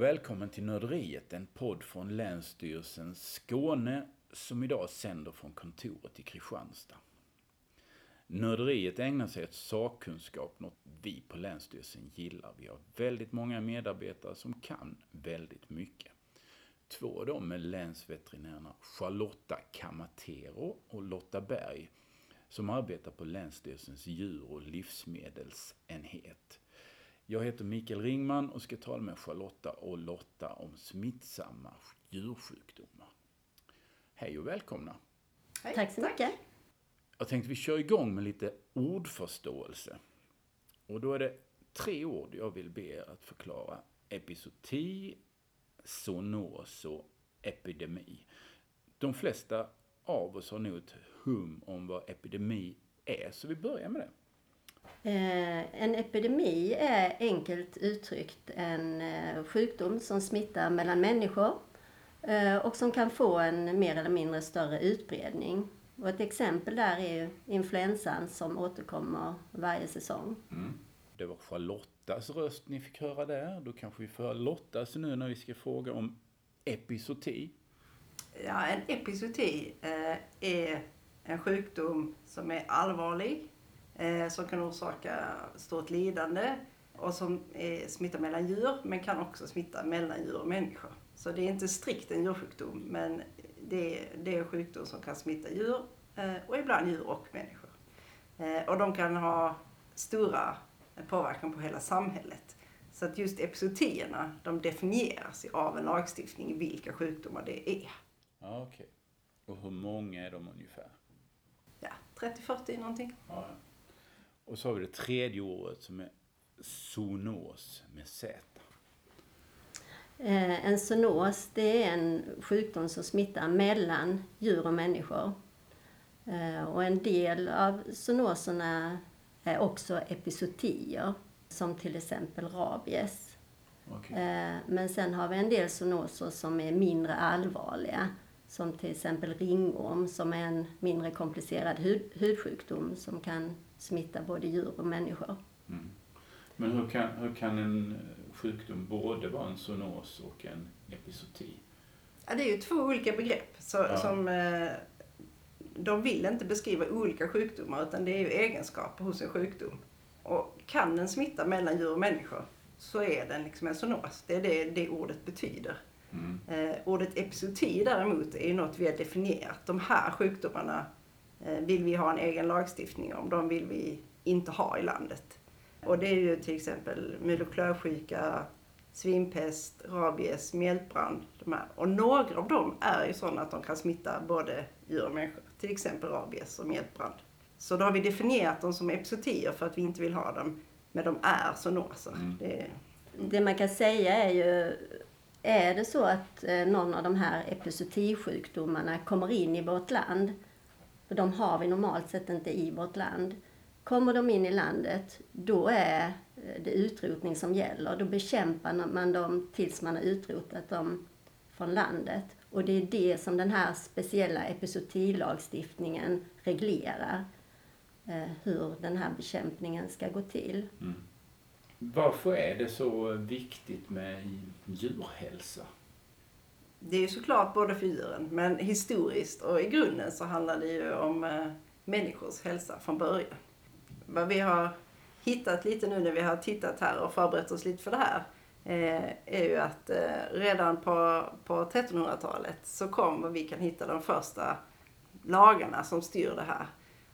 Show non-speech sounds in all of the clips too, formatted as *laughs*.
Och välkommen till Nörderiet, en podd från Länsstyrelsen Skåne som idag sänder från kontoret i Kristianstad. Nörderiet ägnar sig åt sakkunskap, något vi på Länsstyrelsen gillar. Vi har väldigt många medarbetare som kan väldigt mycket. Två av dem är länsveterinärerna Charlotta Kamatero och Lotta Berg som arbetar på Länsstyrelsens djur och livsmedelsenhet. Jag heter Mikael Ringman och ska tala med Charlotta och Lotta om smittsamma djursjukdomar. Hej och välkomna! Hej. Tack så mycket! Jag tänkte vi kör igång med lite ordförståelse. Och då är det tre ord jag vill be er att förklara. Episoti, zoonos och epidemi. De flesta av oss har nog ett hum om vad epidemi är, så vi börjar med det. Eh, en epidemi är enkelt uttryckt en eh, sjukdom som smittar mellan människor eh, och som kan få en mer eller mindre större utbredning. Och ett exempel där är ju influensan som återkommer varje säsong. Mm. Det var Charlottas röst ni fick höra där. Då kanske vi får höra Lottas nu när vi ska fråga om episoti. Ja, en episoti är en sjukdom som är allvarlig eh, som kan orsaka stort lidande och som är, smittar mellan djur men kan också smitta mellan djur och människor. Så det är inte strikt en djursjukdom men det, det är en sjukdom som kan smitta djur eh, och ibland djur och människor. Eh, och de kan ha stora påverkan på hela samhället. Så att just episodierna, de definieras av en lagstiftning vilka sjukdomar det är. Ja, Okej. Okay. Och hur många är de ungefär? Ja, 30-40 någonting. Ja. Och så har vi det tredje ordet som är zoonos med Z. Eh, en zoonos det är en sjukdom som smittar mellan djur och människor. Eh, och en del av zoonoserna är också episotier, som till exempel rabies. Okay. Eh, men sen har vi en del zoonoser som är mindre allvarliga, som till exempel ringorm som är en mindre komplicerad hud, hudsjukdom som kan smitta både djur och människor. Mm. Men hur kan, hur kan en sjukdom både vara en zoonos och en episoti? Ja, det är ju två olika begrepp så, ja. som eh, de vill inte beskriva olika sjukdomar utan det är ju egenskaper hos en sjukdom. Och kan den smitta mellan djur och människor så är den liksom en zoonos. Det är det, det ordet betyder. Mm. Eh, ordet episoti däremot är något vi har definierat. De här sjukdomarna eh, vill vi ha en egen lagstiftning om. De vill vi inte ha i landet. Och det är ju till exempel muloklövsjuka, svimpest, rabies, mjältbrand. De här. Och några av dem är ju sådana att de kan smitta både djur och människor. Till exempel rabies och mjältbrand. Så då har vi definierat dem som episotier för att vi inte vill ha dem. Men de är zoonoser. Mm. Det... det man kan säga är ju är det så att eh, någon av de här epizootisjukdomarna kommer in i vårt land, för de har vi normalt sett inte i vårt land. Kommer de in i landet, då är eh, det utrotning som gäller. Då bekämpar man dem tills man har utrotat dem från landet. Och det är det som den här speciella epizootilagstiftningen reglerar. Eh, hur den här bekämpningen ska gå till. Mm. Varför är det så viktigt med djurhälsa? Det är ju såklart både för djuren, men historiskt och i grunden så handlar det ju om eh, människors hälsa från början. Vad vi har hittat lite nu när vi har tittat här och förberett oss lite för det här eh, är ju att eh, redan på, på 1300-talet så kom vad vi kan hitta de första lagarna som styr det här.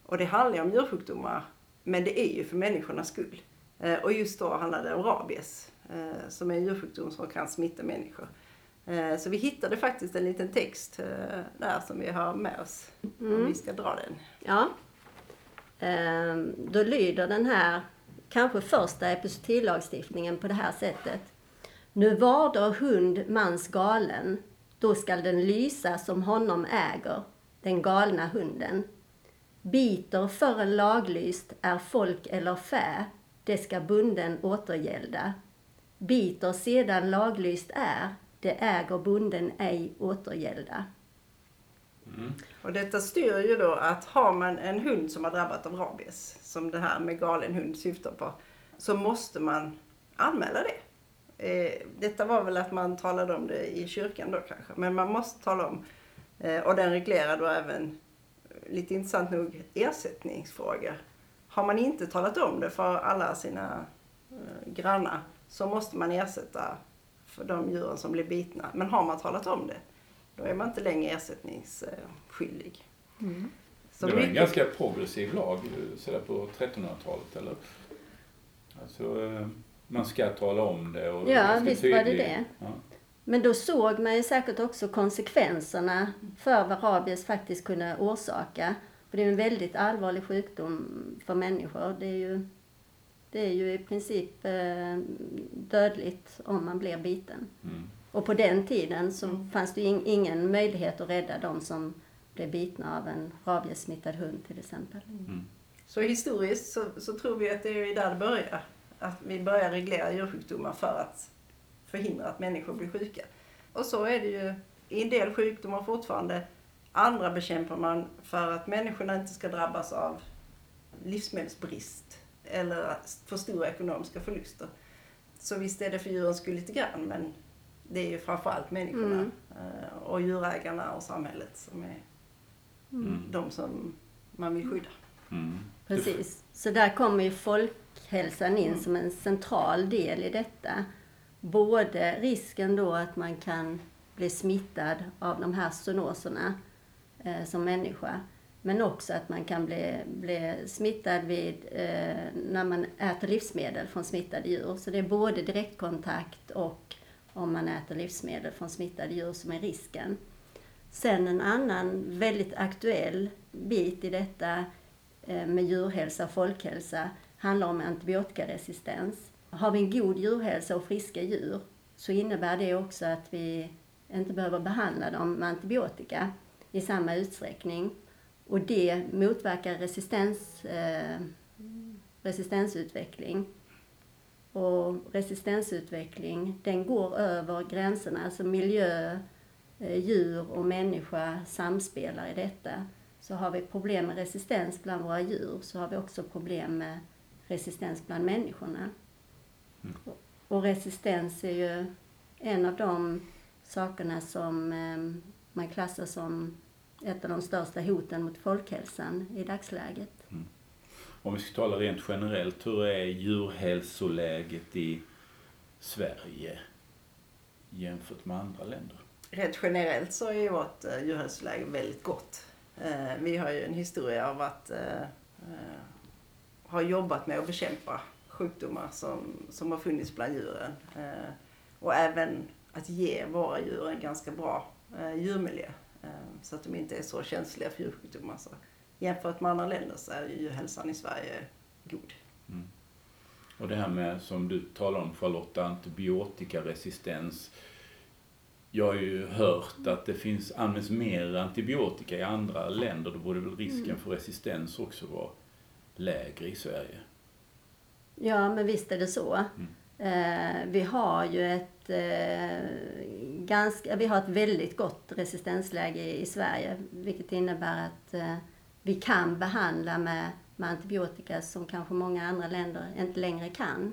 Och det handlar ju om djursjukdomar, men det är ju för människornas skull. Eh, och just då handlade det om rabies, eh, som är en djursjukdom som kan smitta människor. Eh, så vi hittade faktiskt en liten text där som vi har med oss, mm. om vi ska dra den. Ja. Ehm, då lyder den här, kanske första epizotillagstiftningen på det här sättet. Nu varder hund mans galen, då skall den lysa som honom äger, den galna hunden. Biter för en laglyst är folk eller fä, det ska bunden återgälda. Biter sedan laglyst är, det äger bunden ej återgälda. Mm. Och detta styr ju då att har man en hund som har drabbat av rabies, som det här med galen hund syftar på, så måste man anmäla det. Eh, detta var väl att man talade om det i kyrkan då kanske, men man måste tala om, eh, och den reglerar då även, lite intressant nog, ersättningsfrågor. Har man inte talat om det för alla sina eh, grannar så måste man ersätta för de djuren som blir bitna. Men har man talat om det, då är man inte längre ersättningsskyldig. Mm. Så det var en ganska progressiv lag sådär på 1300-talet, eller? Alltså, eh, man ska tala om det. Och ja, visst var det det. Ja. Men då såg man ju säkert också konsekvenserna för vad rabies faktiskt kunde orsaka. För det är en väldigt allvarlig sjukdom för människor. Det är ju, det är ju i princip eh, dödligt om man blir biten. Mm. Och på den tiden så mm. fanns det ju ingen möjlighet att rädda de som blev bitna av en rabiessmittad hund till exempel. Mm. Så historiskt så, så, tror vi att det är där det börjar. Att vi börjar reglera djursjukdomar för att förhindra att människor blir sjuka. Och så är det ju i en del sjukdomar fortfarande. Andra bekämpar man för att människorna inte ska drabbas av livsmedelsbrist eller för stora ekonomiska förluster. Så visst är det för djurens skull lite grann, men det är ju framförallt människorna mm. Eh, och djurägarna och samhället som är mm. de som man vill skydda. Mm. Precis. Så där kommer ju folkhälsan in mm. som en central del i detta. Både risken då att man kan bli smittad av de här zoonoserna eh, som människa. Men också att man kan bli, bli smittad vid, eh, när man äter livsmedel från smittade djur. Så det är både direktkontakt och om man äter livsmedel från smittade djur som är risken. Sen en annan väldigt aktuell bit i detta eh, med djurhälsa och folkhälsa handlar om antibiotikaresistens. Har vi en god djurhälsa och friska djur så innebär det också att vi inte behöver behandla dem med antibiotika i samma utsträckning. Och det motverkar resistens, eh, resistensutveckling. Och resistensutveckling, den går över gränserna, alltså miljö, Eh, djur och människa samspelar i detta. Så har vi problem med resistens bland våra djur så har vi också problem med resistens bland människorna. Mm. Och resistens är ju en av de sakerna som eh, man klassar som ett av de största hoten mot folkhälsan i dagsläget. Mm. Om vi ska tala rent generellt, hur är djurhälsoläget i Sverige jämfört med andra länder? rent generellt så är vårt eh, djurhälsoläge väldigt gott. Eh, vi har ju en historia av att eh, ha jobbat med att bekämpa sjukdomar som, som har funnits bland djuren. Och även att ge våra djur en ganska bra djurmiljö. Så att de inte är så känsliga för djursjukdomar. Så jämfört med andra länder så är djurhälsan i Sverige god. Mm. Och det här med, som du talar om Charlotta, antibiotikaresistens jag har ju hört att det finns, används mer antibiotika i andra länder. Då borde väl risken mm. för resistens också vara lägre i Sverige? Ja, men visst är det så. Mm. Eh, vi har ju ett eh, ganska, vi har ett väldigt gott resistensläge i, i Sverige. Vilket innebär att eh, vi kan behandla med, med antibiotika som kanske många andra länder inte längre kan.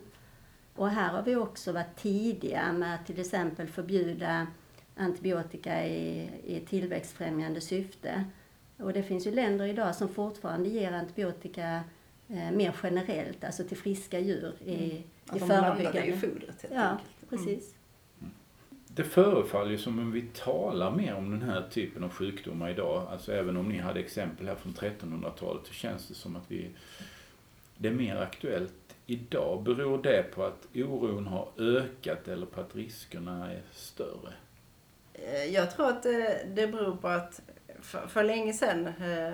Och här har vi också varit tidiga med att till exempel förbjuda antibiotika i, i tillväxtfrämjande syfte. Och det finns ju länder idag som fortfarande ger antibiotika eh, mer generellt, alltså till friska djur i, mm. i förebyggande. De i fodret helt Ja, enkelt. Mm. precis. Mm. Det förefaller ju som om vi talar mer om den här typen av sjukdomar idag. Alltså även om ni hade exempel här från 1300-talet så känns det som att vi, det är mer aktuellt idag. Beror det på att oron har ökat eller på att riskerna är större? Eh, jag tror att det, det beror på att för, för länge sedan, eh,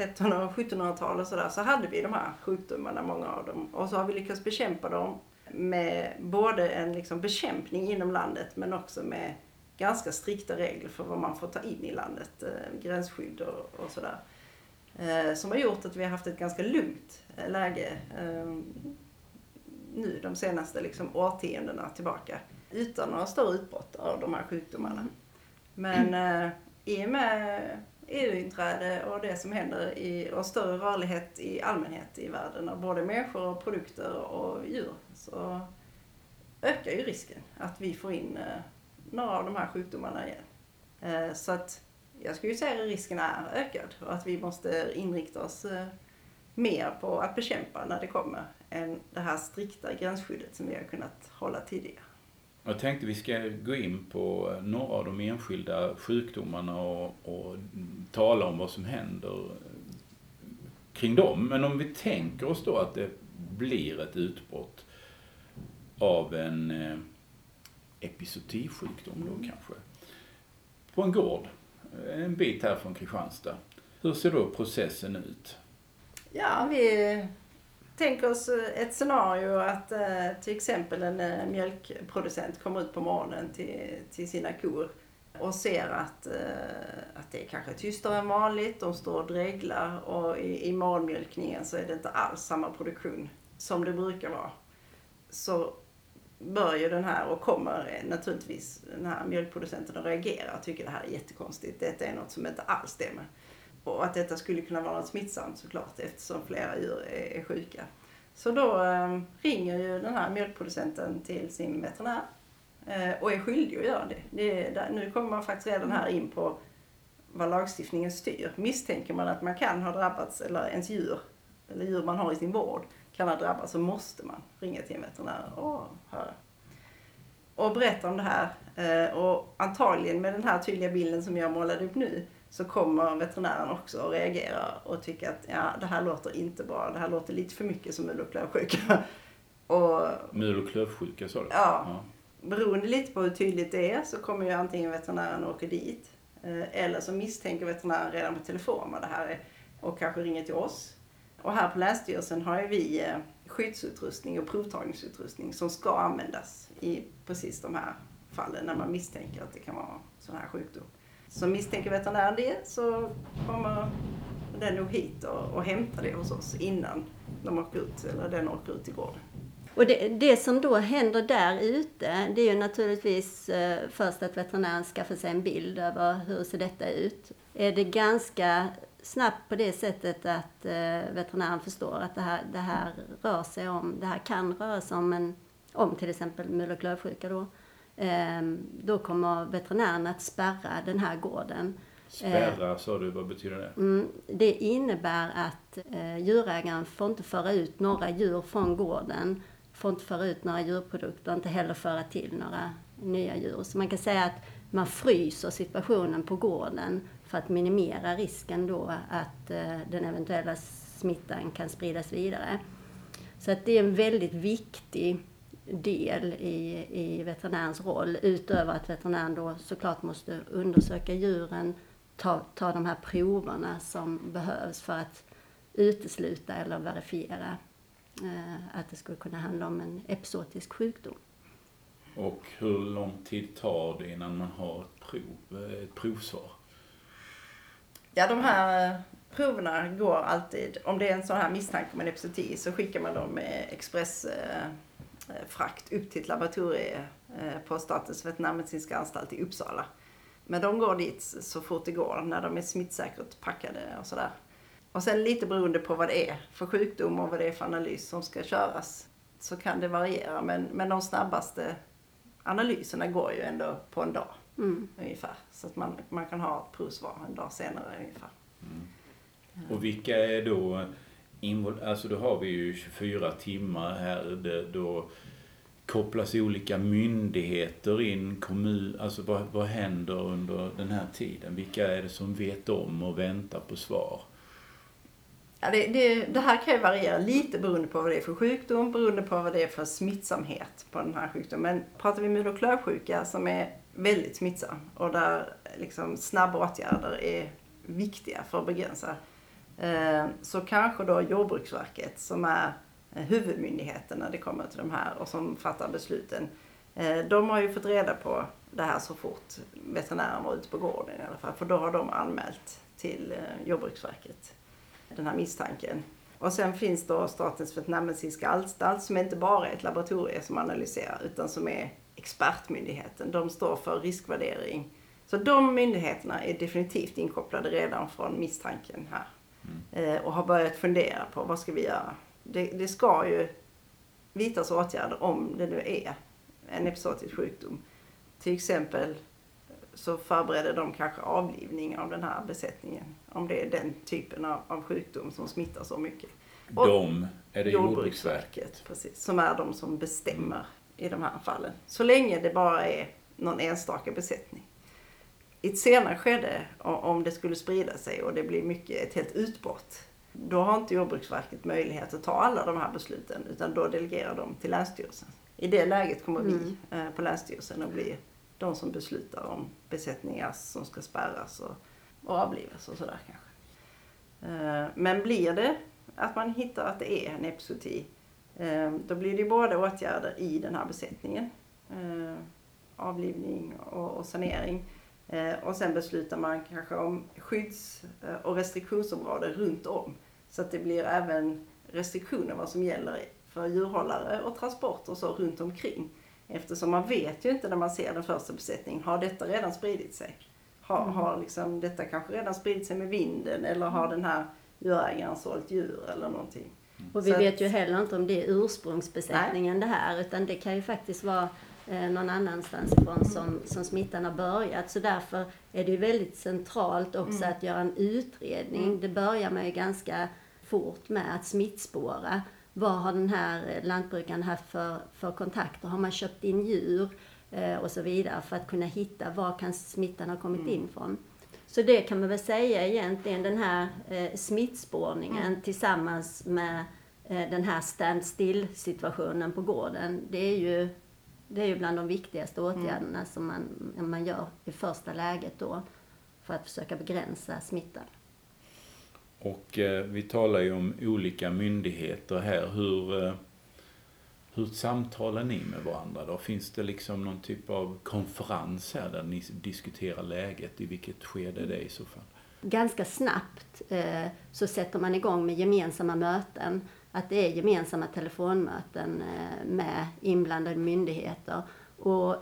1300 och 1700-tal och sådär, så hade vi de här sjukdomarna, många av dem. Och så har vi lyckats bekämpa dem med både en liksom bekämpning inom landet men också med ganska strikta regler för vad man får ta in i landet, eh, gränsskydd och, och sådär. Eh, som har gjort att vi har haft ett ganska lugnt eh, läge eh, nu de senaste liksom, årtiondena tillbaka utan några större utbrott av de här sjukdomarna. Men eh, i och med EU-inträde och det som händer i, och större rörlighet i allmänhet i världen av både människor, och produkter och djur så ökar ju risken att vi får in eh, några av de här sjukdomarna igen. Eh, så att jag skulle säga att risken är ökad och att vi måste inrikta oss eh, mer på att bekämpa när det kommer än det här strikta gränsskyddet som vi har kunnat hålla tidigare. Jag tänkte vi ska gå in på några av de enskilda sjukdomarna och, och tala om vad som händer kring dem. Men om vi tänker oss då att det blir ett utbrott av en eh, epizotisjukdom då mm. kanske. På en gård, eh, en bit här från Kristianstad. Hur ser då processen ut? Ja, vi Tänk oss eh, ett scenario att eh, till exempel en eh, mjölkproducent kommer ut på morgonen till, till sina kor och ser att, att det är kanske tystare än vanligt. De står och dreglar och i, i morgonmjölkningen så är det inte alls samma produktion som det brukar vara. Så bör ju den här och kommer naturligtvis den här mjölkproducenten att reagera och tycker det här är jättekonstigt. Detta är något som inte alls stämmer. Och att detta skulle kunna vara något smittsamt såklart eftersom flera djur är, sjuka. Så då eh, ringer ju den här mjölkproducenten till sin veterinär eh, och är skyldig att göra det. det där, nu kommer man faktiskt redan här in på vad lagstiftningen styr. Misstänker man att man kan ha drabbats, eller ens djur, eller djur man har i sin vård, kan ha drabbats så måste man ringa till en veterinär och höra. Och berätta om det här. Eh, och antagligen med den här tydliga bilden som jag målade upp nu så kommer veterinären också att reagera och tycka att ja, det här låter inte bra. Det här låter lite för mycket som mul *laughs* och klövsjuka. och, mul och klövsjuka sa du? Ja. ja. Beroende lite på hur tydligt det är så kommer ju antingen veterinären åka dit eh, eller så misstänker veterinären redan på telefon vad det här är och kanske ringer till oss och här på Länsstyrelsen har ju vi eh, skyddsutrustning och provtagningsutrustning som ska användas i precis de här fallen när man misstänker att det kan vara sån här sjukdom. Så misstänker veterinären det så kommer den nog hit och, och hämtar det hos oss innan de åker ut, eller den åker ut till gården. Och det, det, som då händer där ute, det är ju naturligtvis eh, först att veterinären skaffar sig en bild över hur ser detta ut. Är det ganska snabbt på det sättet att eh, veterinären förstår att det här, det här rör sig om, det här kan röra sig om, en, om till exempel mul och klövsjuka då. Eh, då kommer veterinären att spärra den här gården. Spärra eh, sa du, vad betyder det? Mm, det innebär att eh, djurägaren får inte föra ut några djur från gården, får inte föra ut några djurprodukter, inte heller föra till några nya djur. Så man kan säga att man fryser situationen på gården för att minimera risken då att eh, den eventuella smittan kan spridas vidare. Så att det är en väldigt viktig del i, i veterinärens roll utöver att veterinären då såklart måste undersöka djuren, ta, ta de här proverna som behövs för att utesluta eller verifiera eh, att det skulle kunna handla om en episotisk sjukdom. Och hur lång tid tar det innan man har ett, prov, eh, ett provsvar? Ja, de här eh, proverna går alltid, om det är en sån här misstanke om en episodi så skickar man dem med expressfrakt upp till ett laboratorium eh, på Statens veterinärmedicinska anstalt i Uppsala. Men de går dit så fort det går när de är smittsäkert packade och sådär. Och sen lite beroende på vad det är för sjukdom och vad det är för analys som ska köras så kan det variera. Men, men de snabbaste analyserna går ju ändå på en dag. Mm. Ungefär. Så att man, man kan ha ett provsvar en dag senare ungefär. Mm. Och vilka är då? Alltså då har vi ju 24 timmar här. Det, då kopplas olika myndigheter in, kommun, alltså vad, vad händer under den här tiden? Vilka är det som vet om och väntar på svar? Ja, det, det, det, här kan ju variera lite beroende på vad det är för sjukdom, beroende på vad det är för smittsamhet på den här sjukdomen. Men pratar vi mul och klövsjuka som är väldigt smittsam och där liksom snabba åtgärder är viktiga för att begränsa. Eh, så kanske då Jordbruksverket som är eh, huvudmyndigheten när det kommer till de här och som fattar besluten. Eh, de har ju fått reda på det här så fort veterinären var ute på gården i alla fall. För då har de anmält till Jordbruksverket den här misstanken. Och sen finns då Statens veterinärmedicinska anstalt som inte bara är ett laboratorium som analyserar utan som är expertmyndigheten. De står för riskvärdering. Så de myndigheterna är definitivt inkopplade redan från misstanken här. Mm. Eh, och har börjat fundera på vad ska vi göra? Det, det ska ju vidtas åtgärder om det nu är en episodisk sjukdom. Till exempel så förbereder de kanske avlivning av den här besättningen. Om det är den typen av, av sjukdom som smittar så mycket. Och de, är det Jordbruksverket? Precis, som är de som bestämmer i de här fallen. Så länge det bara är någon enstaka besättning. I ett senare skede, om det skulle sprida sig och det blir mycket, ett helt utbrott, då har inte Jordbruksverket möjlighet att ta alla de här besluten utan då delegerar de till Länsstyrelsen. I det läget kommer mm. vi eh, på Länsstyrelsen att bli de som beslutar om besättningar som ska spärras och, och avlivas och sådär kanske. Eh, men blir det att man hittar att det är en epizoti, eh, då blir det både åtgärder i den här besättningen, avlivning och sanering, och sen beslutar man kanske om skydds och restriktionsområden runt om. Så att det blir även restriktioner vad som gäller för djurhållare och transport och så runt omkring. Eftersom man vet ju inte när man ser den första besättningen, har detta redan spridit sig? Har, mm. har liksom detta kanske redan spridit sig med vinden eller har den här djurägaren sålt djur eller någonting? Och vi Så vet ju heller inte om det är ursprungsbesättningen nej. det här utan det kan ju faktiskt vara eh, någon annanstans ifrån som, som smittan har börjat. Så därför är det ju väldigt centralt också mm. att göra en utredning. Mm. Det börjar man ju ganska fort med att smittspåra. Vad har den här lantbrukaren haft för, för kontakter? Har man köpt in djur? Eh, och så vidare för att kunna hitta var kan smittan ha kommit mm. in från. Så det kan man väl säga egentligen, den här eh, smittspårningen mm. tillsammans med eh, den här stand-still situationen på gården. Det är ju, det är ju bland de viktigaste mm. åtgärderna mm. som man, man gör i första läget då för att försöka begränsa smittan. Och eh, vi talar ju om olika myndigheter här. Hur, eh, hur samtalar ni med varandra då? Finns det liksom någon typ av konferens här där ni diskuterar läget? I vilket skede är det i så fall? Ganska snabbt eh, så sätter man igång med gemensamma möten. Att det är gemensamma telefonmöten eh, med inblandade myndigheter. Och,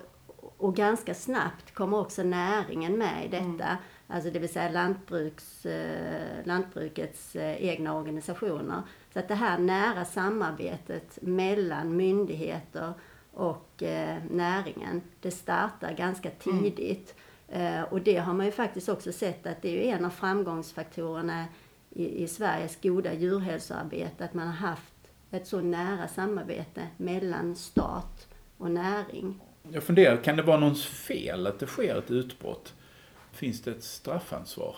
och ganska snabbt kommer också näringen med i detta. Mm. Alltså det vill säga lantbruks, eh, lantbrukets eh, egna organisationer. Så att det här nära samarbetet mellan myndigheter och näringen, det startar ganska mm. tidigt. Mm. och det har man ju faktiskt också sett att det är en av framgångsfaktorerna i, i Sveriges goda djurhälsoarbete, att man har haft ett så nära samarbete mellan stat och näring. Jag funderar, kan det vara någons fel att det sker ett utbrott? Finns det ett straffansvar?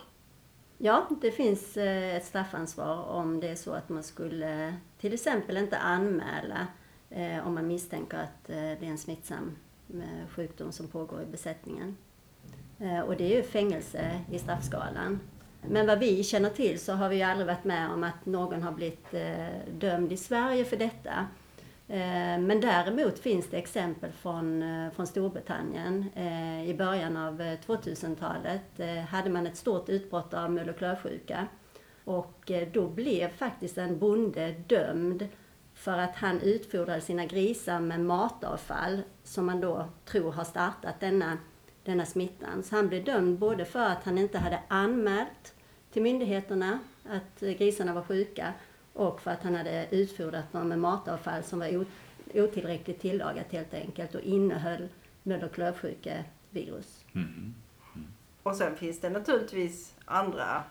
Ja, det finns eh, ett straffansvar om det är så att man skulle till exempel inte anmäla eh, om man misstänker att eh, det är en smittsam sjukdom som pågår i besättningen. Och det är ju fängelse i straffskalan. Men vad vi känner till så har vi ju aldrig varit med om att någon har blivit eh, dömd i Sverige för detta. Eh, men däremot finns det exempel från, eh, från Storbritannien. Eh, I början av eh, 2000-talet eh, hade man ett stort utbrott av mul och klövsjuka. Och då blev faktiskt en bonde dömd för att han utfodrade sina grisar med matavfall som man då tror har startat denna, denna smittan. Så han blev dömd både för att han inte hade anmält till myndigheterna att grisarna var sjuka och för att han hade utfodrat dem med matavfall som var otillräckligt tillagat helt enkelt och innehöll möd och klövsjukevirus. Mm. Mm. Och sen finns det naturligtvis andra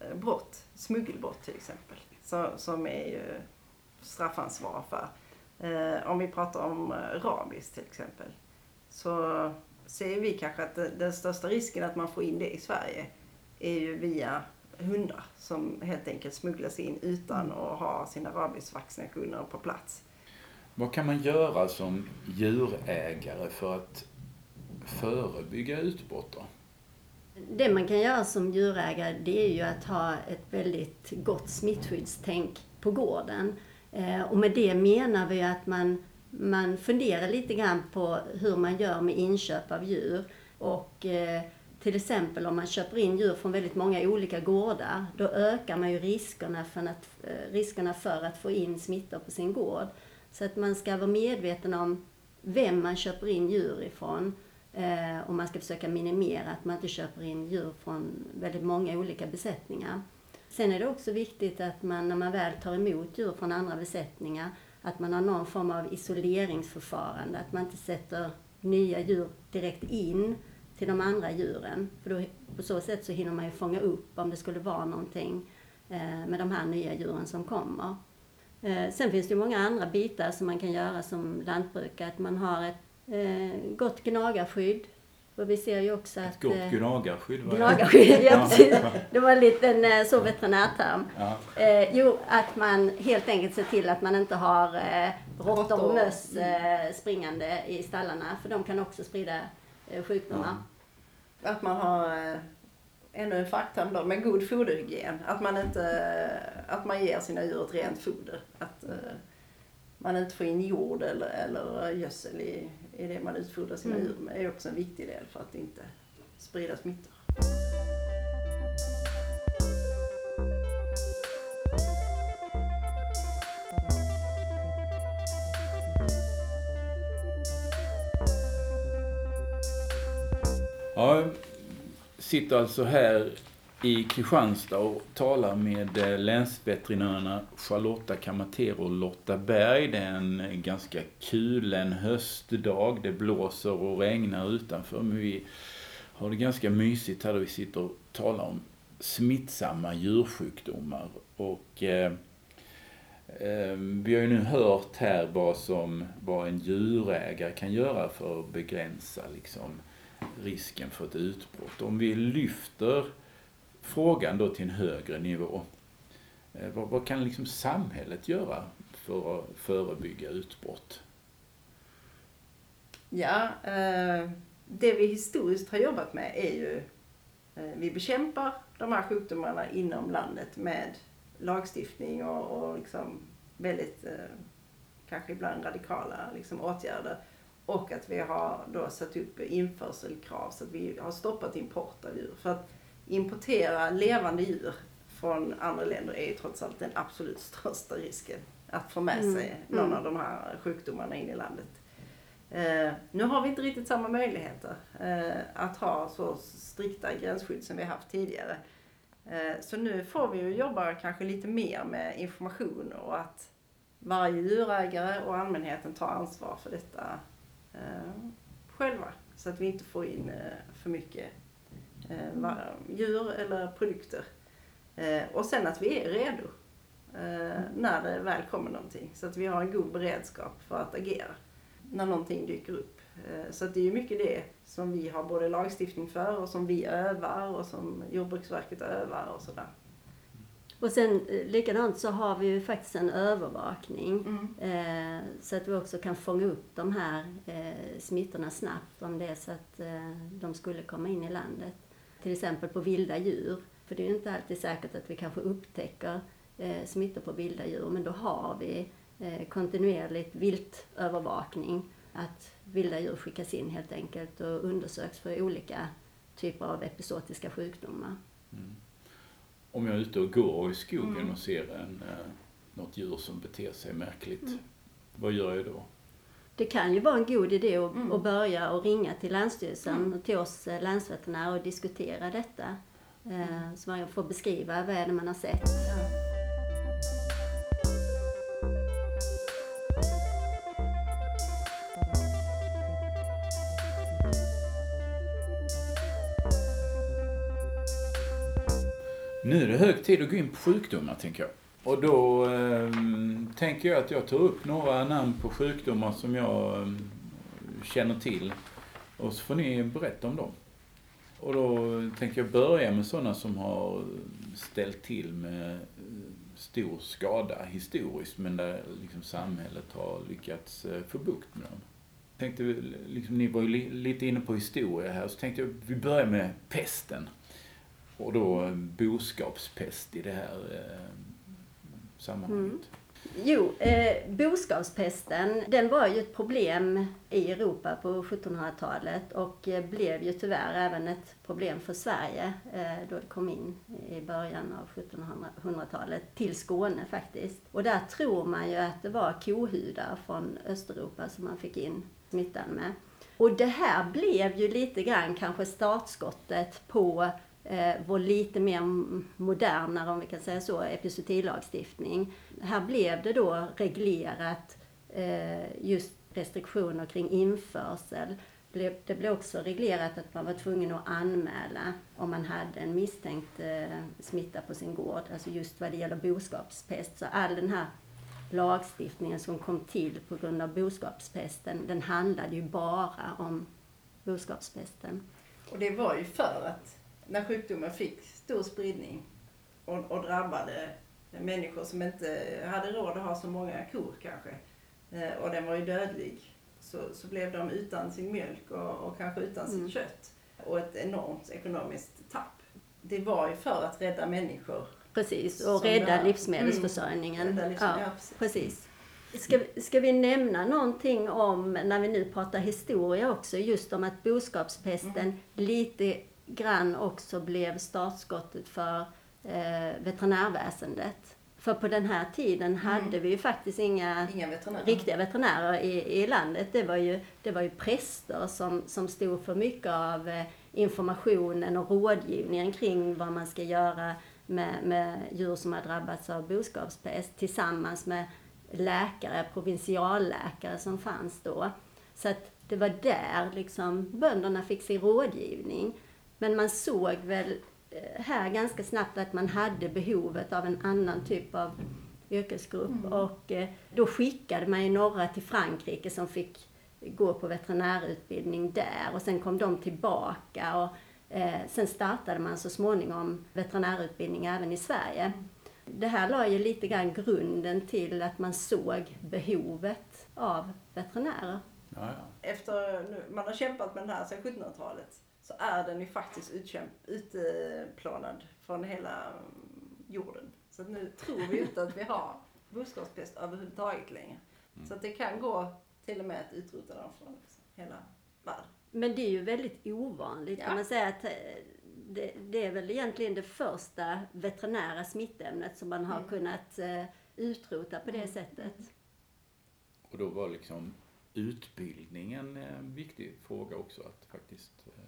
eh, brott, smuggelbrott till exempel, som är ju straffansvar för. Eh, om vi pratar om eh, rabies till exempel, så ser vi kanske att den största risken att man får in det i Sverige är ju via hundar som helt enkelt smugglas in utan mm. att ha sina rabiesvaccinationer på plats. Vad kan man göra som djurägare för att förebygga utbrott då? Det man kan göra som djurägare det är ju att ha ett väldigt gott smittskyddstänk på gården. Eh, och med det menar vi att man, man funderar lite grann på hur man gör med inköp av djur. Och eh, till exempel om man köper in djur från väldigt många olika gårdar, då ökar man ju riskerna för att, eh, riskerna för att få in smittor på sin gård. Så att man ska vara medveten om vem man köper in djur ifrån. Eh, och man ska försöka minimera att man inte köper in djur från väldigt många olika besättningar. Sen är det också viktigt att man när man väl tar emot djur från andra besättningar, att man har någon form av isoleringsförfarande, att man inte sätter nya djur direkt in till de andra djuren. För då, på så sätt så hinner man ju fånga upp om det skulle vara någonting eh, med de här nya djuren som kommer. Eh, sen finns det ju många andra bitar som man kan göra som lantbrukare. Att man har ett eh, gott gnagarskydd. För vi ser ju också att... Ett gott eh, gnagarskydd? Gnagarskydd, *laughs* ja precis. Det var en liten eh, så veterinärterm. Ja. Eh, jo, att man helt enkelt ser till att man inte har eh, råttor och möss eh, springande i stallarna. För de kan också sprida sjukdomar. Ja. Att man har eh, ännu en fackterm då, med god foderhygien. Att man inte, att man ger sina djur ett rent foder. Att eh, man inte får in jord eller, eller gödsel i, i det man utfodrar sina mm. djur med är också en viktig del för att inte sprida smittor. Ja, sitter alltså här i Kristianstad och talar med eh, länsveterinärerna Charlotta Kamatero och Lotta Berg. Det är en eh, ganska kulen höstdag. Det blåser och regnar utanför men vi har det ganska mysigt här då vi sitter och talar om smittsamma djursjukdomar. Och eh, eh, vi har ju nu hört här vad, som, vad en djurägare kan göra för att begränsa liksom, risken för ett utbrott. Om vi lyfter frågan då till en högre nivå. Eh, vad, vad kan liksom samhället göra för att förebygga utbrott? Ja, eh, det vi historiskt har jobbat med är ju, eh, vi bekämpar de här sjukdomarna inom landet med lagstiftning och, och liksom väldigt, kanske ibland radikala liksom, åtgärder. Och att vi har då satt upp införselkrav så att vi har stoppat import av djur. För att importera levande djur från andra länder är ju trots allt den absolut största risken. Att få med mm. sig mm. någon av de här sjukdomarna in i landet. Eh, nu har vi inte riktigt samma möjligheter eh, att ha så strikta gränsskydd som vi haft tidigare. Eh, så nu får vi ju jobba kanske lite mer med information och att varje djurägare och allmänheten tar ansvar för detta själva. Så att vi inte får in eh, för mycket eh, djur eller produkter. Eh, och sen att vi är redo eh, när det väl kommer någonting. Så att vi har en god beredskap för att agera när någonting dyker upp. Eh, så att det är ju mycket det som vi har både lagstiftning för och som vi övar och som Jordbruksverket övar och sådär. Och sen eh, likadant så har vi ju faktiskt en övervakning mm. eh, så att vi också kan fånga upp de här eh, smittorna snabbt om det är så att eh, de skulle komma in i landet. Till exempel på vilda djur. För det är ju inte alltid säkert att vi kanske upptäcker eh, smittor på vilda djur men då har vi eh, kontinuerligt viltövervakning. Att vilda djur skickas in helt enkelt och undersöks för olika typer av episodiska sjukdomar. Mm om jag är ute och går i skogen mm. och ser en, eh, något djur som beter sig märkligt, mm. vad gör jag då? Det kan ju vara en god idé att, mm. att börja och ringa till Länsstyrelsen mm. och till oss eh, länsveterinärer och diskutera detta. Eh, så man får beskriva vad är det man har sett. Ja. Nu är det hög tid att gå in på sjukdomar, tänker jag. Och då eh, tänker jag att jag tar upp några namn på sjukdomar som jag eh, känner till. Och så får ni berätta om dem. Och då tänker jag börja med sådana som har ställt till med eh, stor skada historiskt, men där liksom samhället har lyckats eh, få bukt med dem. Tänkte, liksom, ni var ju lite inne på historia här, så tänkte jag vi börjar med pesten. Och då boskapspest i det här eh, sammanhanget. Mm. Jo, eh, boskapspesten den var ju ett problem i Europa på 1700-talet och eh, blev ju tyvärr även ett problem för Sverige eh, då det kom in i början av 1700-talet till Skåne faktiskt. Och där tror man ju att det var kohudar från Östeuropa som man fick in smittan med. Och det här blev ju lite grann kanske startskottet på Eh, vår lite mer modernare, om vi kan säga så, epizootilagstiftning. Här blev det då reglerat eh, just restriktioner kring införsel. Det blev också reglerat att man var tvungen att anmäla om man hade en misstänkt eh, smitta på sin gård, alltså just vad det gäller boskapspest. Så all den här lagstiftningen som kom till på grund av boskapspesten, den handlade ju bara om boskapspesten. Och det var ju för att när sjukdomen fick stor spridning och, och drabbade människor som inte hade råd att ha så många kor kanske, eh, och den var ju dödlig, så, så blev de utan sin mjölk och, och kanske utan mm. sitt kött. Och ett enormt ekonomiskt tapp. Det var ju för att rädda människor. Precis, och rädda livsmedelsförsörjningen. Mm, rädda livsmedel, ja, precis. precis. Ska, ska vi nämna någonting om, när vi nu pratar historia också, just om att boskapspesten mm. lite grann också blev startskottet för eh, veterinärväsendet. För på den här tiden mm. hade vi ju faktiskt inga, inga veterinärer. riktiga veterinärer i, i landet. Det var ju, det var ju präster som, som stod för mycket av eh, informationen och rådgivningen kring vad man ska göra med, med djur som har drabbats av boskapspest tillsammans med läkare, provinsialläkare som fanns då. Så att det var där liksom bönderna fick sin rådgivning. Men man såg väl eh, här ganska snabbt att man hade behovet av en annan typ av yrkesgrupp. Mm. Och eh, då skickade man ju några till Frankrike som fick gå på veterinärutbildning där. Och sen kom de tillbaka. Och eh, sen startade man så småningom veterinärutbildning även i Sverige. Det här la ju lite grann grunden till att man såg behovet av veterinärer. Ja, ja. Efter man har kämpat med den här sedan 1700-talet så är den ju faktiskt utplånad från hela jorden. Så nu tror vi inte att vi har boskapspest överhuvudtaget längre. Mm. Så att det kan gå till och med att utrota den från hela världen. Men det är ju väldigt ovanligt ja. kan man säga att eh, det, det, är väl egentligen det första veterinära smittämnet som man har mm. kunnat uh, utrota på det mm. sättet. Och då var liksom utbildningen en viktig fråga också, att faktiskt uh,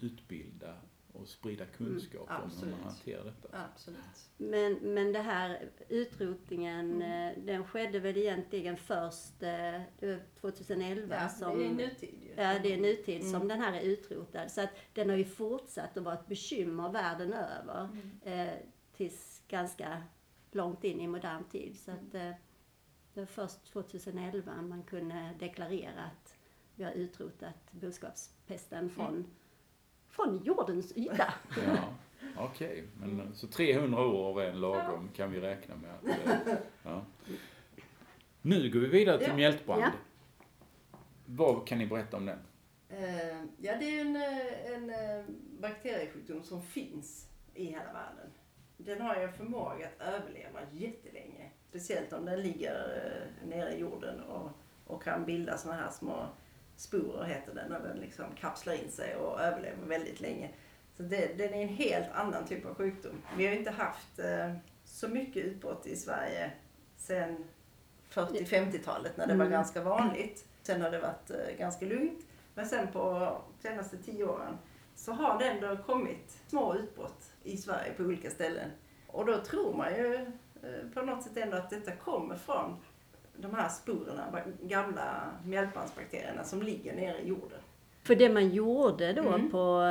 utbilda och sprida kunskap mm, om hur man hanterar detta. Absolut. Men, men det här utrotningen, mm. Eh, den skedde väl egentligen först 2011 ja, som... det är nutid ju. Ja, det är nutid mm. som den här är utrotad. Så att den har ju fortsatt att vara ett bekymmer världen över. Mm. Eh, tills ganska långt in i modern tid. Så att eh, det var först 2011 man kunde deklarera att vi har utrotat boskapspesten från mm från jordens yta. Ja, Okej, okay. men så 300 år är en lagom kan vi räkna med. Att, eh, ja. Nu går vi vidare till ja. mjältbrand. Ja. Vad kan ni berätta om den? Uh, ja, det är en, eh, en, bakteriesjukdom som finns i hela världen. Den har ju en förmåga att överleva jättelänge. Speciellt om den ligger nere i jorden och, och kan bilda såna här små sporer heter den, när den liksom kapslar in sig och överlever väldigt länge. Så det, den är en helt annan typ av sjukdom. Vi har inte haft eh, så mycket utbrott i Sverige sen 40-50-talet när det var mm. ganska vanligt. Sen har det varit eh, ganska lugnt. Men sen på senaste tio åren så har det ändå kommit små utbrott i Sverige på olika ställen. Och då tror man ju eh, på något sätt ändå att detta kommer från de här sporerna, gamla mjältbandsbakterierna som ligger nere i jorden. För det man gjorde då mm. på,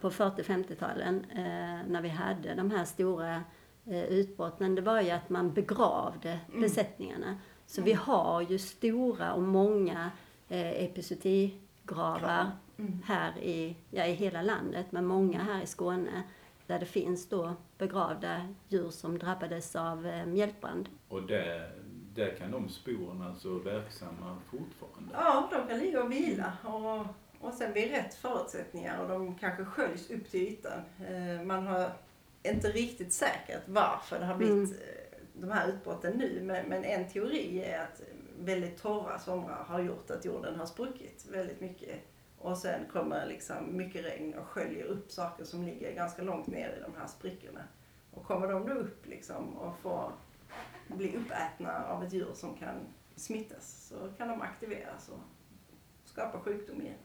på 40-50-talen eh, när vi hade de här stora eh, utbrotten, det var ju att man begravde mm. besättningarna. Så mm. vi har ju stora och många eh, epizootigravar mm. här i, ja, i hela landet, men många här i Skåne där det finns då begravda djur som drabbades av eh, mjältbrand. Och det där kan de sporen alltså verksamma fortfarande? Ja, de kan ligga och vila och, och sen vid rätt förutsättningar och de kanske sköljs upp till ytan. Eh, man har inte riktigt säkert varför det har blivit mm. Eh, de här utbrotten nu men, men en teori är att väldigt torra somrar har gjort att jorden har spruckit väldigt mycket. Och sen kommer liksom mycket regn och sköljer upp saker som ligger ganska långt ner i de här sprickorna. Och kommer de då upp liksom och får bli uppätna av ett djur som kan smittas så kan de aktiveras och skapa sjukdom igen.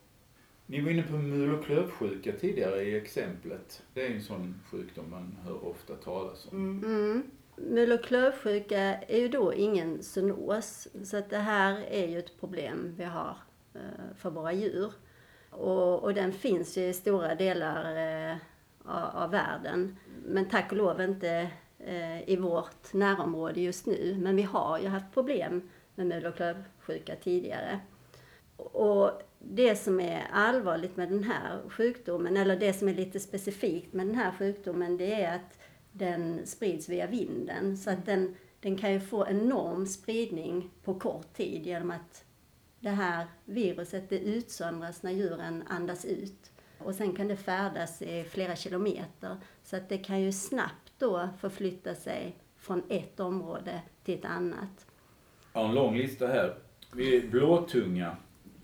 Ni var inne på mul och klövsjuka tidigare i exemplet. Det är en sån sjukdom man hör ofta talas om. Mm. Mm. Mul och klövsjuka är ju då ingen zoonos. Så att det här är ju ett problem vi har eh, för våra djur. Och, och den finns ju i stora delar eh, av, av världen. Men tack och lov inte Eh, i vårt närområde just nu. Men vi har ju haft problem med mul och klövsjuka tidigare. Och det som är allvarligt med den här sjukdomen, eller det som är lite specifikt med den här sjukdomen, det är att den sprids via vinden. Så att den, den kan ju få enorm spridning på kort tid genom att det här viruset det utsöndras när djuren andas ut. Och sen kan det färdas i flera kilometer. Så att det kan ju snabbt då förflytta sig från ett område till ett annat. Jag har en lång lista här. Vi är blåtunga,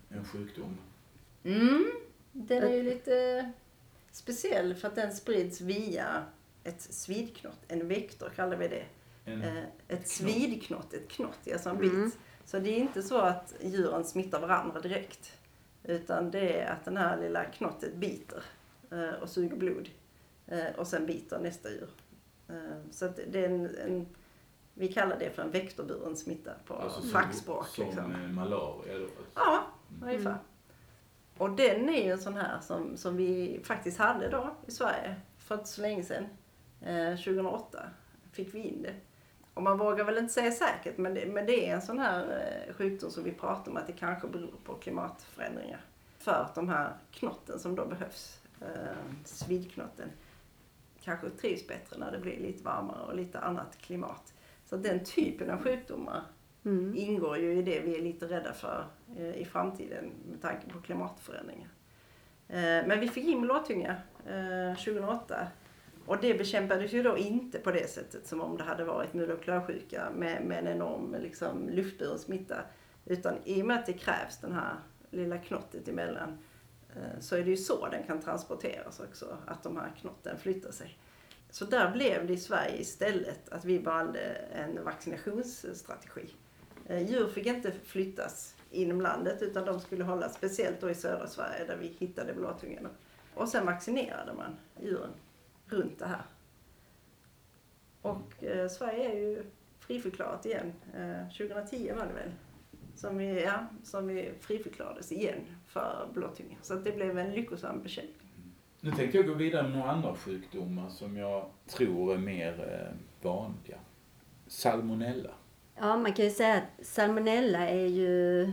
en sjukdom. Mm. Den är ju lite speciell för att den sprids via ett svidknott, en vektor kallar vi det. En, Eh, Ett knott. svidknott, ett knott, alltså en Mm. bit. Så det är inte så att djuren smittar varandra direkt. Utan det är att den här lilla knottet biter eh, och suger blod. Eh, Och sen biter nästa djur. Eh, Så att det är en, en vi kallar det för en vektorburen smitta på alltså fackspråk. Som liksom. eh, malaria då. Alltså. Ja, ungefär. Och den är ju en sån här som, som vi faktiskt hade då i Sverige för inte så länge sedan. Eh, 2008 fick vi in det. Och man vågar väl inte säga säkert men det, men det är en sån här eh, sjukdom som vi pratar om att det kanske beror på klimatförändringar. För att de här knotten som då behövs, eh, svidknotten, kanske trivs bättre när det blir lite varmare och lite annat klimat. Så den typen av sjukdomar Mm. ingår ju i det vi är lite rädda för eh, i framtiden med tanke på klimatförändringar. Eh, Men vi fick in blåtunga eh, 2008 och det bekämpades ju då inte på det sättet som om det hade varit mul och klövsjuka med, med en enorm liksom, luftburen smitta. Utan i och med att det krävs den här lilla knottet emellan eh, Eh, så är det ju så den kan transporteras också, att de här knotten flyttar sig. Så där blev det i Sverige istället att vi valde en vaccinationsstrategi. Eh, djur fick inte flyttas inom landet utan de skulle hållas speciellt då i södra Sverige där vi hittade blåtungarna. Och sen vaccinerade man djuren runt det här. Och eh, Sverige är ju friförklarat igen. Eh, 2010 var det väl. Som vi, ja, som vi friförklarades igen för blåtunga. Så att det blev en lyckosam bekämpning. Nu tänkte jag gå vidare med några andra sjukdomar som jag tror är mer eh, vanliga. Salmonella. Ja, man kan ju säga att salmonella är ju,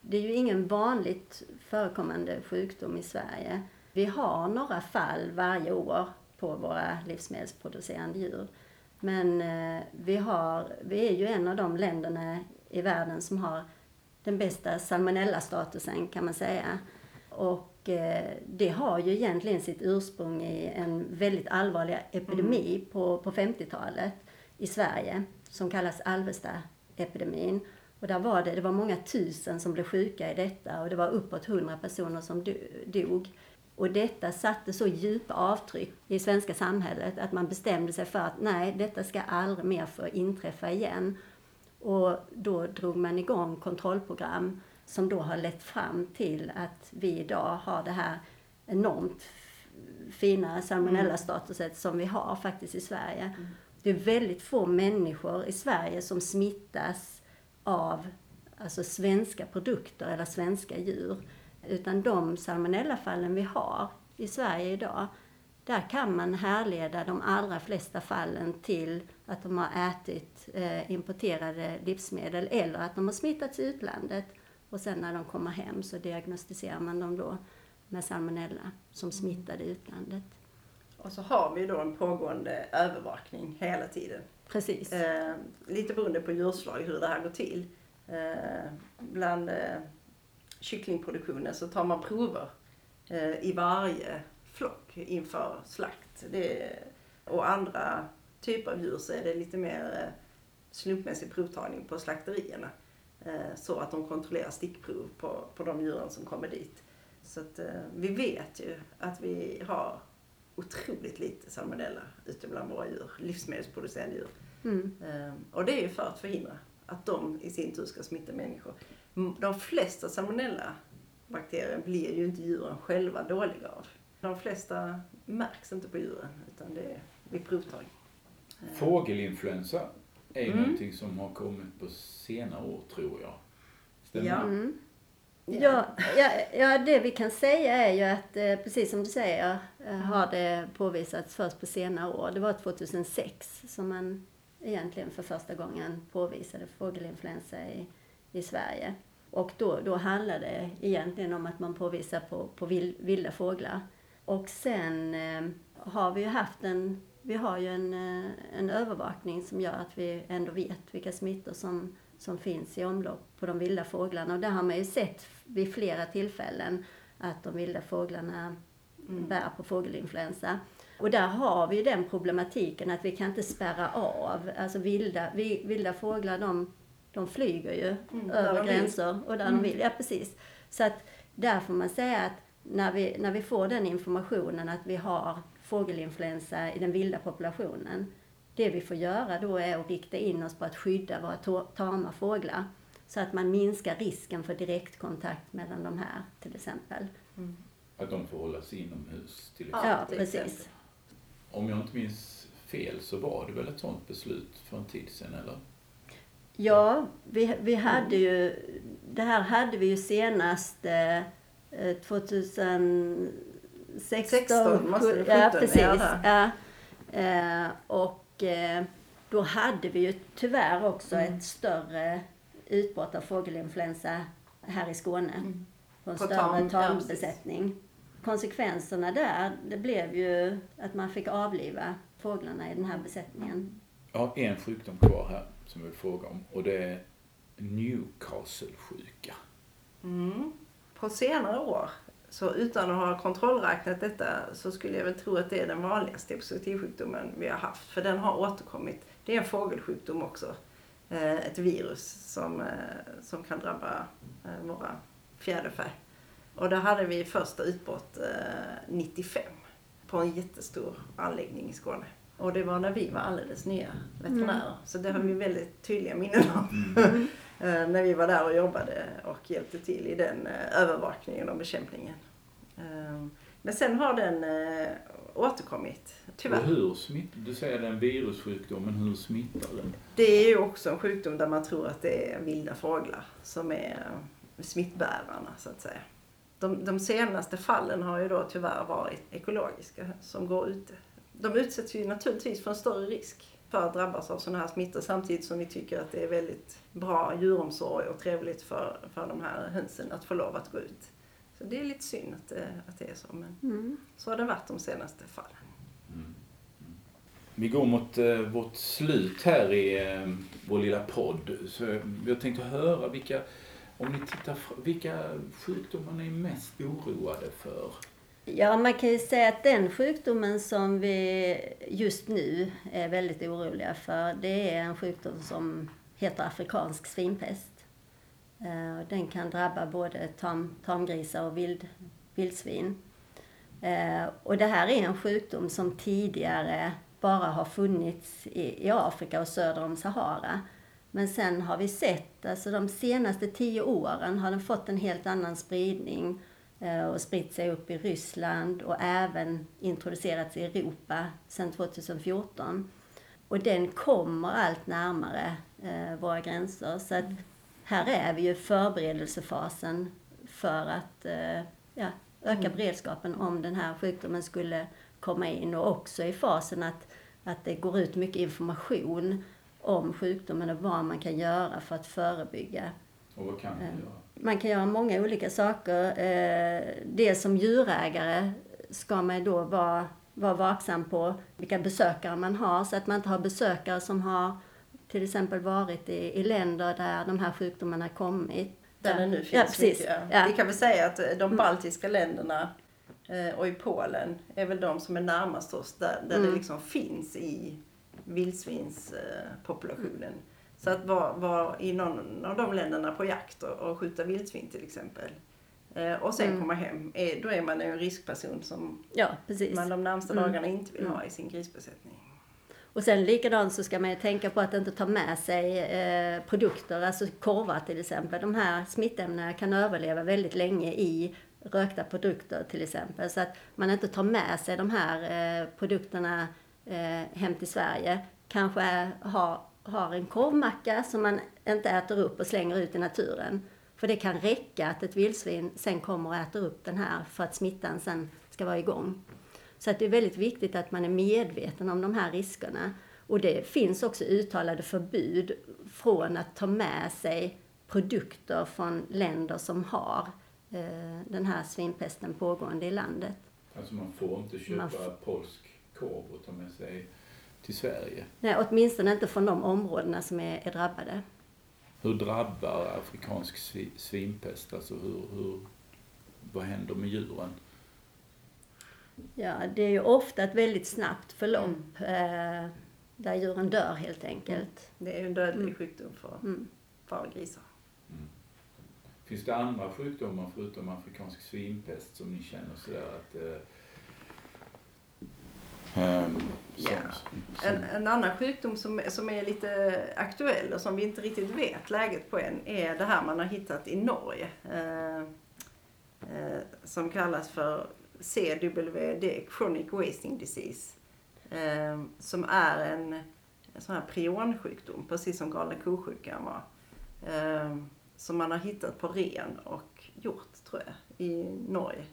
det är ju ingen vanligt förekommande sjukdom i Sverige. Vi har några fall varje år på våra livsmedelsproducerande djur. Men eh, vi, har, vi är ju en av de länderna i världen som har den bästa salmonella-statusen kan man säga. Och eh, det har ju egentligen sitt ursprung i en väldigt allvarlig epidemi på, på 50-talet i Sverige som kallas Alvesta-epidemin. Och där var det, det var många tusen som blev sjuka i detta och det var uppåt hundra personer som do- dog. Och detta satte så djupa avtryck i svenska samhället att man bestämde sig för att nej, detta ska aldrig mer få inträffa igen. Och då drog man igång kontrollprogram som då har lett fram till att vi idag har det här enormt fina salmonella-statuset som vi har faktiskt i Sverige. Det är väldigt få människor i Sverige som smittas av alltså svenska produkter eller svenska djur. Utan de salmonellafallen vi har i Sverige idag, där kan man härleda de allra flesta fallen till att de har ätit eh, importerade livsmedel eller att de har smittats i utlandet. Och sen när de kommer hem så diagnostiserar man dem då med salmonella som smittade i utlandet. Och så har vi då en pågående övervakning hela tiden. Precis. Eh, lite beroende på djurslag hur det här går till. Eh, bland eh, kycklingproduktionen så tar man prover eh, i varje inför slakt. Det, och andra typer av djur så är det lite mer eh, slumpmässig provtagning på slakterierna. Eh, så att de kontrollerar stickprov på, på de djuren som kommer dit. Så att eh, vi vet ju att vi har otroligt lite salmonella ute bland våra djur, livsmedelsproducerande djur. Mm. Eh, Och det är ju för att förhindra att de i sin tur ska smitta människor. De flesta salmonella bakterier blir ju inte djuren själva dåliga av. De flesta märks inte på djuren utan det är vid provtagning. Fågelinfluensa är Mm. någonting som har kommit på senare år, tror jag. Stämmer Ja. det? Mm. Ja, ja, ja, det vi kan säga är ju att, eh, precis som du säger, eh, har det påvisats först på senare år. Det var 2006 som man egentligen för första gången påvisade fågelinfluensa i, i Sverige. Och då, då handlar det egentligen om att man påvisar på, på vill, vilda fåglar. Och sen eh, har vi ju haft en, vi har ju en, eh, en övervakning som gör att vi ändå vet vilka smittor som, som finns i omlopp på de vilda fåglarna. Och där har man ju sett vid flera tillfällen att de vilda fåglarna bär på fågelinfluensa. Och där har vi ju den problematiken att vi kan inte spärra av. Alltså vilda, vi, vilda fåglar de, de flyger ju Mm, över gränser och där de vill. Ja, precis. Så att där får man säga att när vi, när vi får den informationen att vi har fågelinfluensa i den vilda populationen. Det vi får göra då är att rikta in oss på att skydda våra tama fåglar. Så att man minskar risken för direktkontakt mellan de här till exempel. Att de får hålla sig inomhus till exempel. Ja, precis. Om jag inte minns fel så var det väl ett sånt beslut för en tid sedan, eller? Ja, vi, vi hade ju, det här hade vi ju senast eh, 2016. 16 måste det, Ja, 17 precis. är det. Ja. Eh, och eh, då hade vi ju tyvärr också Mm. ett större utbrott av fågelinfluensa här i Skåne. På en större tam- ja, tambesättning. Konsekvenserna där, det blev ju att man fick avliva fåglarna i den här besättningen. Jag har en sjukdom kvar här som jag vill fråga om och det är Newcastle-sjuka. Mm. På senare år, så utan att ha kontrollräknat detta, så skulle jag väl tro att det är den vanligaste epizotisjukdomen vi har haft. För den har återkommit. Det är en fågelsjukdom också. Eh, Ett virus som, eh, som kan drabba eh, våra fjäderfä. Och där hade vi första utbrott eh, 95 på en jättestor anläggning i Skåne. Och det var när vi var alldeles nya veterinärer. Så det har vi väldigt tydliga minnen om. Eh, *laughs* när vi var där och jobbade och hjälpte till i den eh, övervakningen och bekämpningen. Eh, Men sen har den eh, återkommit, Och tyvärr. hur smittar, du säger det är en virussjukdom, men hur smittar den? Det är ju också en sjukdom där man tror att det är vilda fåglar som är eh, smittbärarna så att säga. De, de senaste fallen har ju då tyvärr varit ekologiska som går ute. De utsätts ju naturligtvis för en större risk för att drabbas av sådana här smittor samtidigt som vi tycker att det är väldigt bra djuromsorg och trevligt för, för de här hönsen att få lov att gå ut. Så det är lite synd att det, att det är så men Mm. så har det varit de senaste fallen. Vi går mot eh, vårt slut här i eh, vår lilla podd. Så jag tänkte höra vilka, om ni tittar, vilka sjukdomar ni är mest oroade för? Ja, man kan ju säga att den sjukdomen som vi just nu är väldigt oroliga för, det är en sjukdom som heter afrikansk svinpest. Eh, den kan drabba både tam, tamgrisar och vild, vildsvin. Eh, och det här är en sjukdom som tidigare bara har funnits i, i Afrika och söder om Sahara. Men sen har vi sett, alltså de senaste tio åren har den fått en helt annan spridning och spritt sig upp i Ryssland och även introducerats i Europa sedan 2014. Och den kommer allt närmare eh, våra gränser. Så att här är vi ju i förberedelsefasen för att eh, ja, öka beredskapen om den här sjukdomen skulle komma in och också i fasen att, att det går ut mycket information om sjukdomen och vad man kan göra för att förebygga Och vad kan Mm. göra? Man kan göra många olika saker. Eh, Det som djurägare ska man då vara, vara vaksam på vilka besökare man har så att man inte har besökare som har till exempel varit i, i länder där de här sjukdomarna kommit. Där det nu finns ja, precis. mycket. Ja. Vi kan väl säga att de baltiska länderna eh, och i Polen är väl de som är närmast oss där, där det Mm. liksom finns i vildsvinspopulationen. Så att vara var i någon av de länderna på jakt och, och skjuta vildsvin till exempel eh, och sen Mm. komma hem, är, då är man en riskperson som Ja, man de närmsta Mm. dagarna inte vill Mm. ha i sin grisbesättning. Och sen likadant så ska man ju tänka på att inte ta med sig eh, produkter, alltså korvar till exempel. De här smittämnena kan överleva väldigt länge i rökta produkter till exempel. Så att man inte tar med sig de här eh, produkterna eh, hem till Sverige. Kanske har, har en korvmacka som man inte äter upp och slänger ut i naturen. För det kan räcka att ett vildsvin sen kommer och äter upp den här för att smittan sen ska vara igång. Så att det är väldigt viktigt att man är medveten om de här riskerna. Och det finns också uttalade förbud från att ta med sig produkter från länder som har eh, den här svinpesten pågående i landet. Alltså man får inte köpa polsk korv och ta med sig till Sverige? Nej, åtminstone inte från de områdena som är, är drabbade. Hur drabbar afrikansk svinpest? Alltså hur, hur, vad händer med djuren? Ja, det är ju ofta ett väldigt snabbt förlopp mm. eh, där djuren dör helt enkelt. Det är ju en dödlig mm. sjukdom för, mm. för grisar. Mm. Finns det andra sjukdomar förutom afrikansk svinpest som ni känner sådär att eh, Um, ja. En, en, annan sjukdom som, som är lite aktuell och som vi inte riktigt vet läget på än är det här man har hittat i Norge. Eh, eh, som kallas för CWD, Chronic Wasting Disease. Eh, som är en, en sån här prionsjukdom, precis som galna ko-sjukan var. Eh, som man har hittat på ren och hjort, tror jag, i Norge.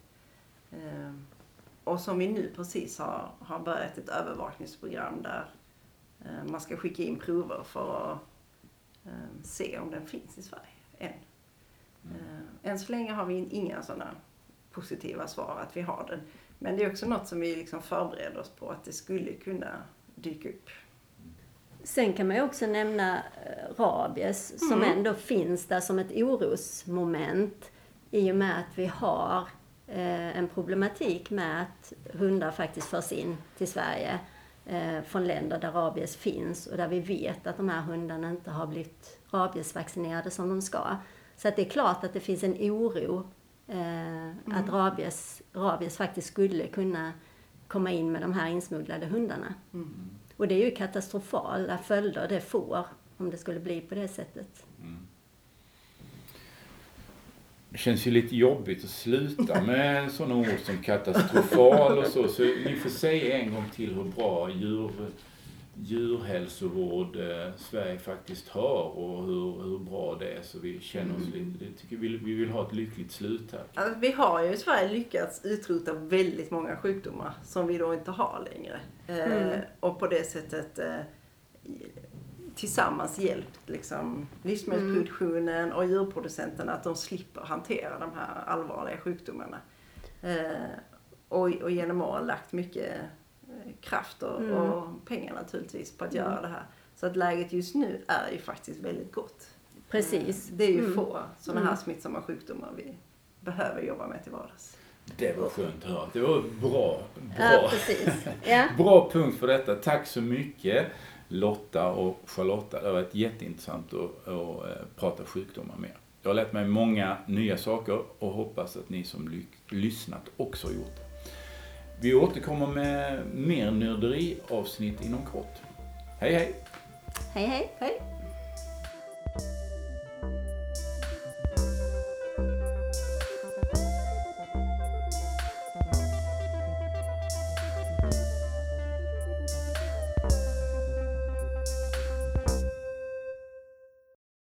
Och som vi nu precis har, har börjat ett övervakningsprogram där eh, man ska skicka in prover för att eh, se om den finns i Sverige än. Mm. Eh, än så länge har vi inga sådana positiva svar att vi har den. Men det är också något som vi liksom förbereder oss på att det skulle kunna dyka upp. Sen kan man ju också nämna rabies mm. som ändå finns där som ett orosmoment i och med att vi har en problematik med att hundar faktiskt förs in till Sverige eh, från länder där rabies finns och där vi vet att de här hundarna inte har blivit rabiesvaccinerade som de ska. Så att det är klart att det finns en oro eh, mm. att rabies, rabies faktiskt skulle kunna komma in med de här insmugglade hundarna. Mm. Och det är ju katastrofala följder det får om det skulle bli på det sättet. Mm. Det känns ju lite jobbigt att sluta med sådana ord som katastrofal och så. Så ni får säga en gång till hur bra djur, djurhälsovård eh, Sverige faktiskt har och hur, hur bra det är så vi känner oss mm. lite, det tycker vi, vi vill ha ett lyckligt slut här. Alltså, vi har ju i Sverige lyckats utrota väldigt många sjukdomar som vi då inte har längre. Eh, mm. och på det sättet eh, tillsammans hjälpt liksom, livsmedelsproduktionen mm. och djurproducenterna att de slipper hantera de här allvarliga sjukdomarna. Eh, och, och genom åren lagt mycket eh, kraft och, mm. och, pengar naturligtvis på att mm. göra det här. Så att läget just nu är ju faktiskt väldigt gott. Precis. Eh, det är ju mm. få sådana här mm. smittsamma sjukdomar vi behöver jobba med till vardags. Det var skönt att höra. Det var bra. Bra, ja, ja. *laughs* bra punkt för detta. Tack så mycket. Lotta och Charlotta. Det har varit jätteintressant att, att eh, prata sjukdomar med Jag har lärt mig många nya saker och hoppas att ni som lyssnat också har gjort det. Vi återkommer med mer nörderi-avsnitt inom kort. Hej hej! Hej hej! hej.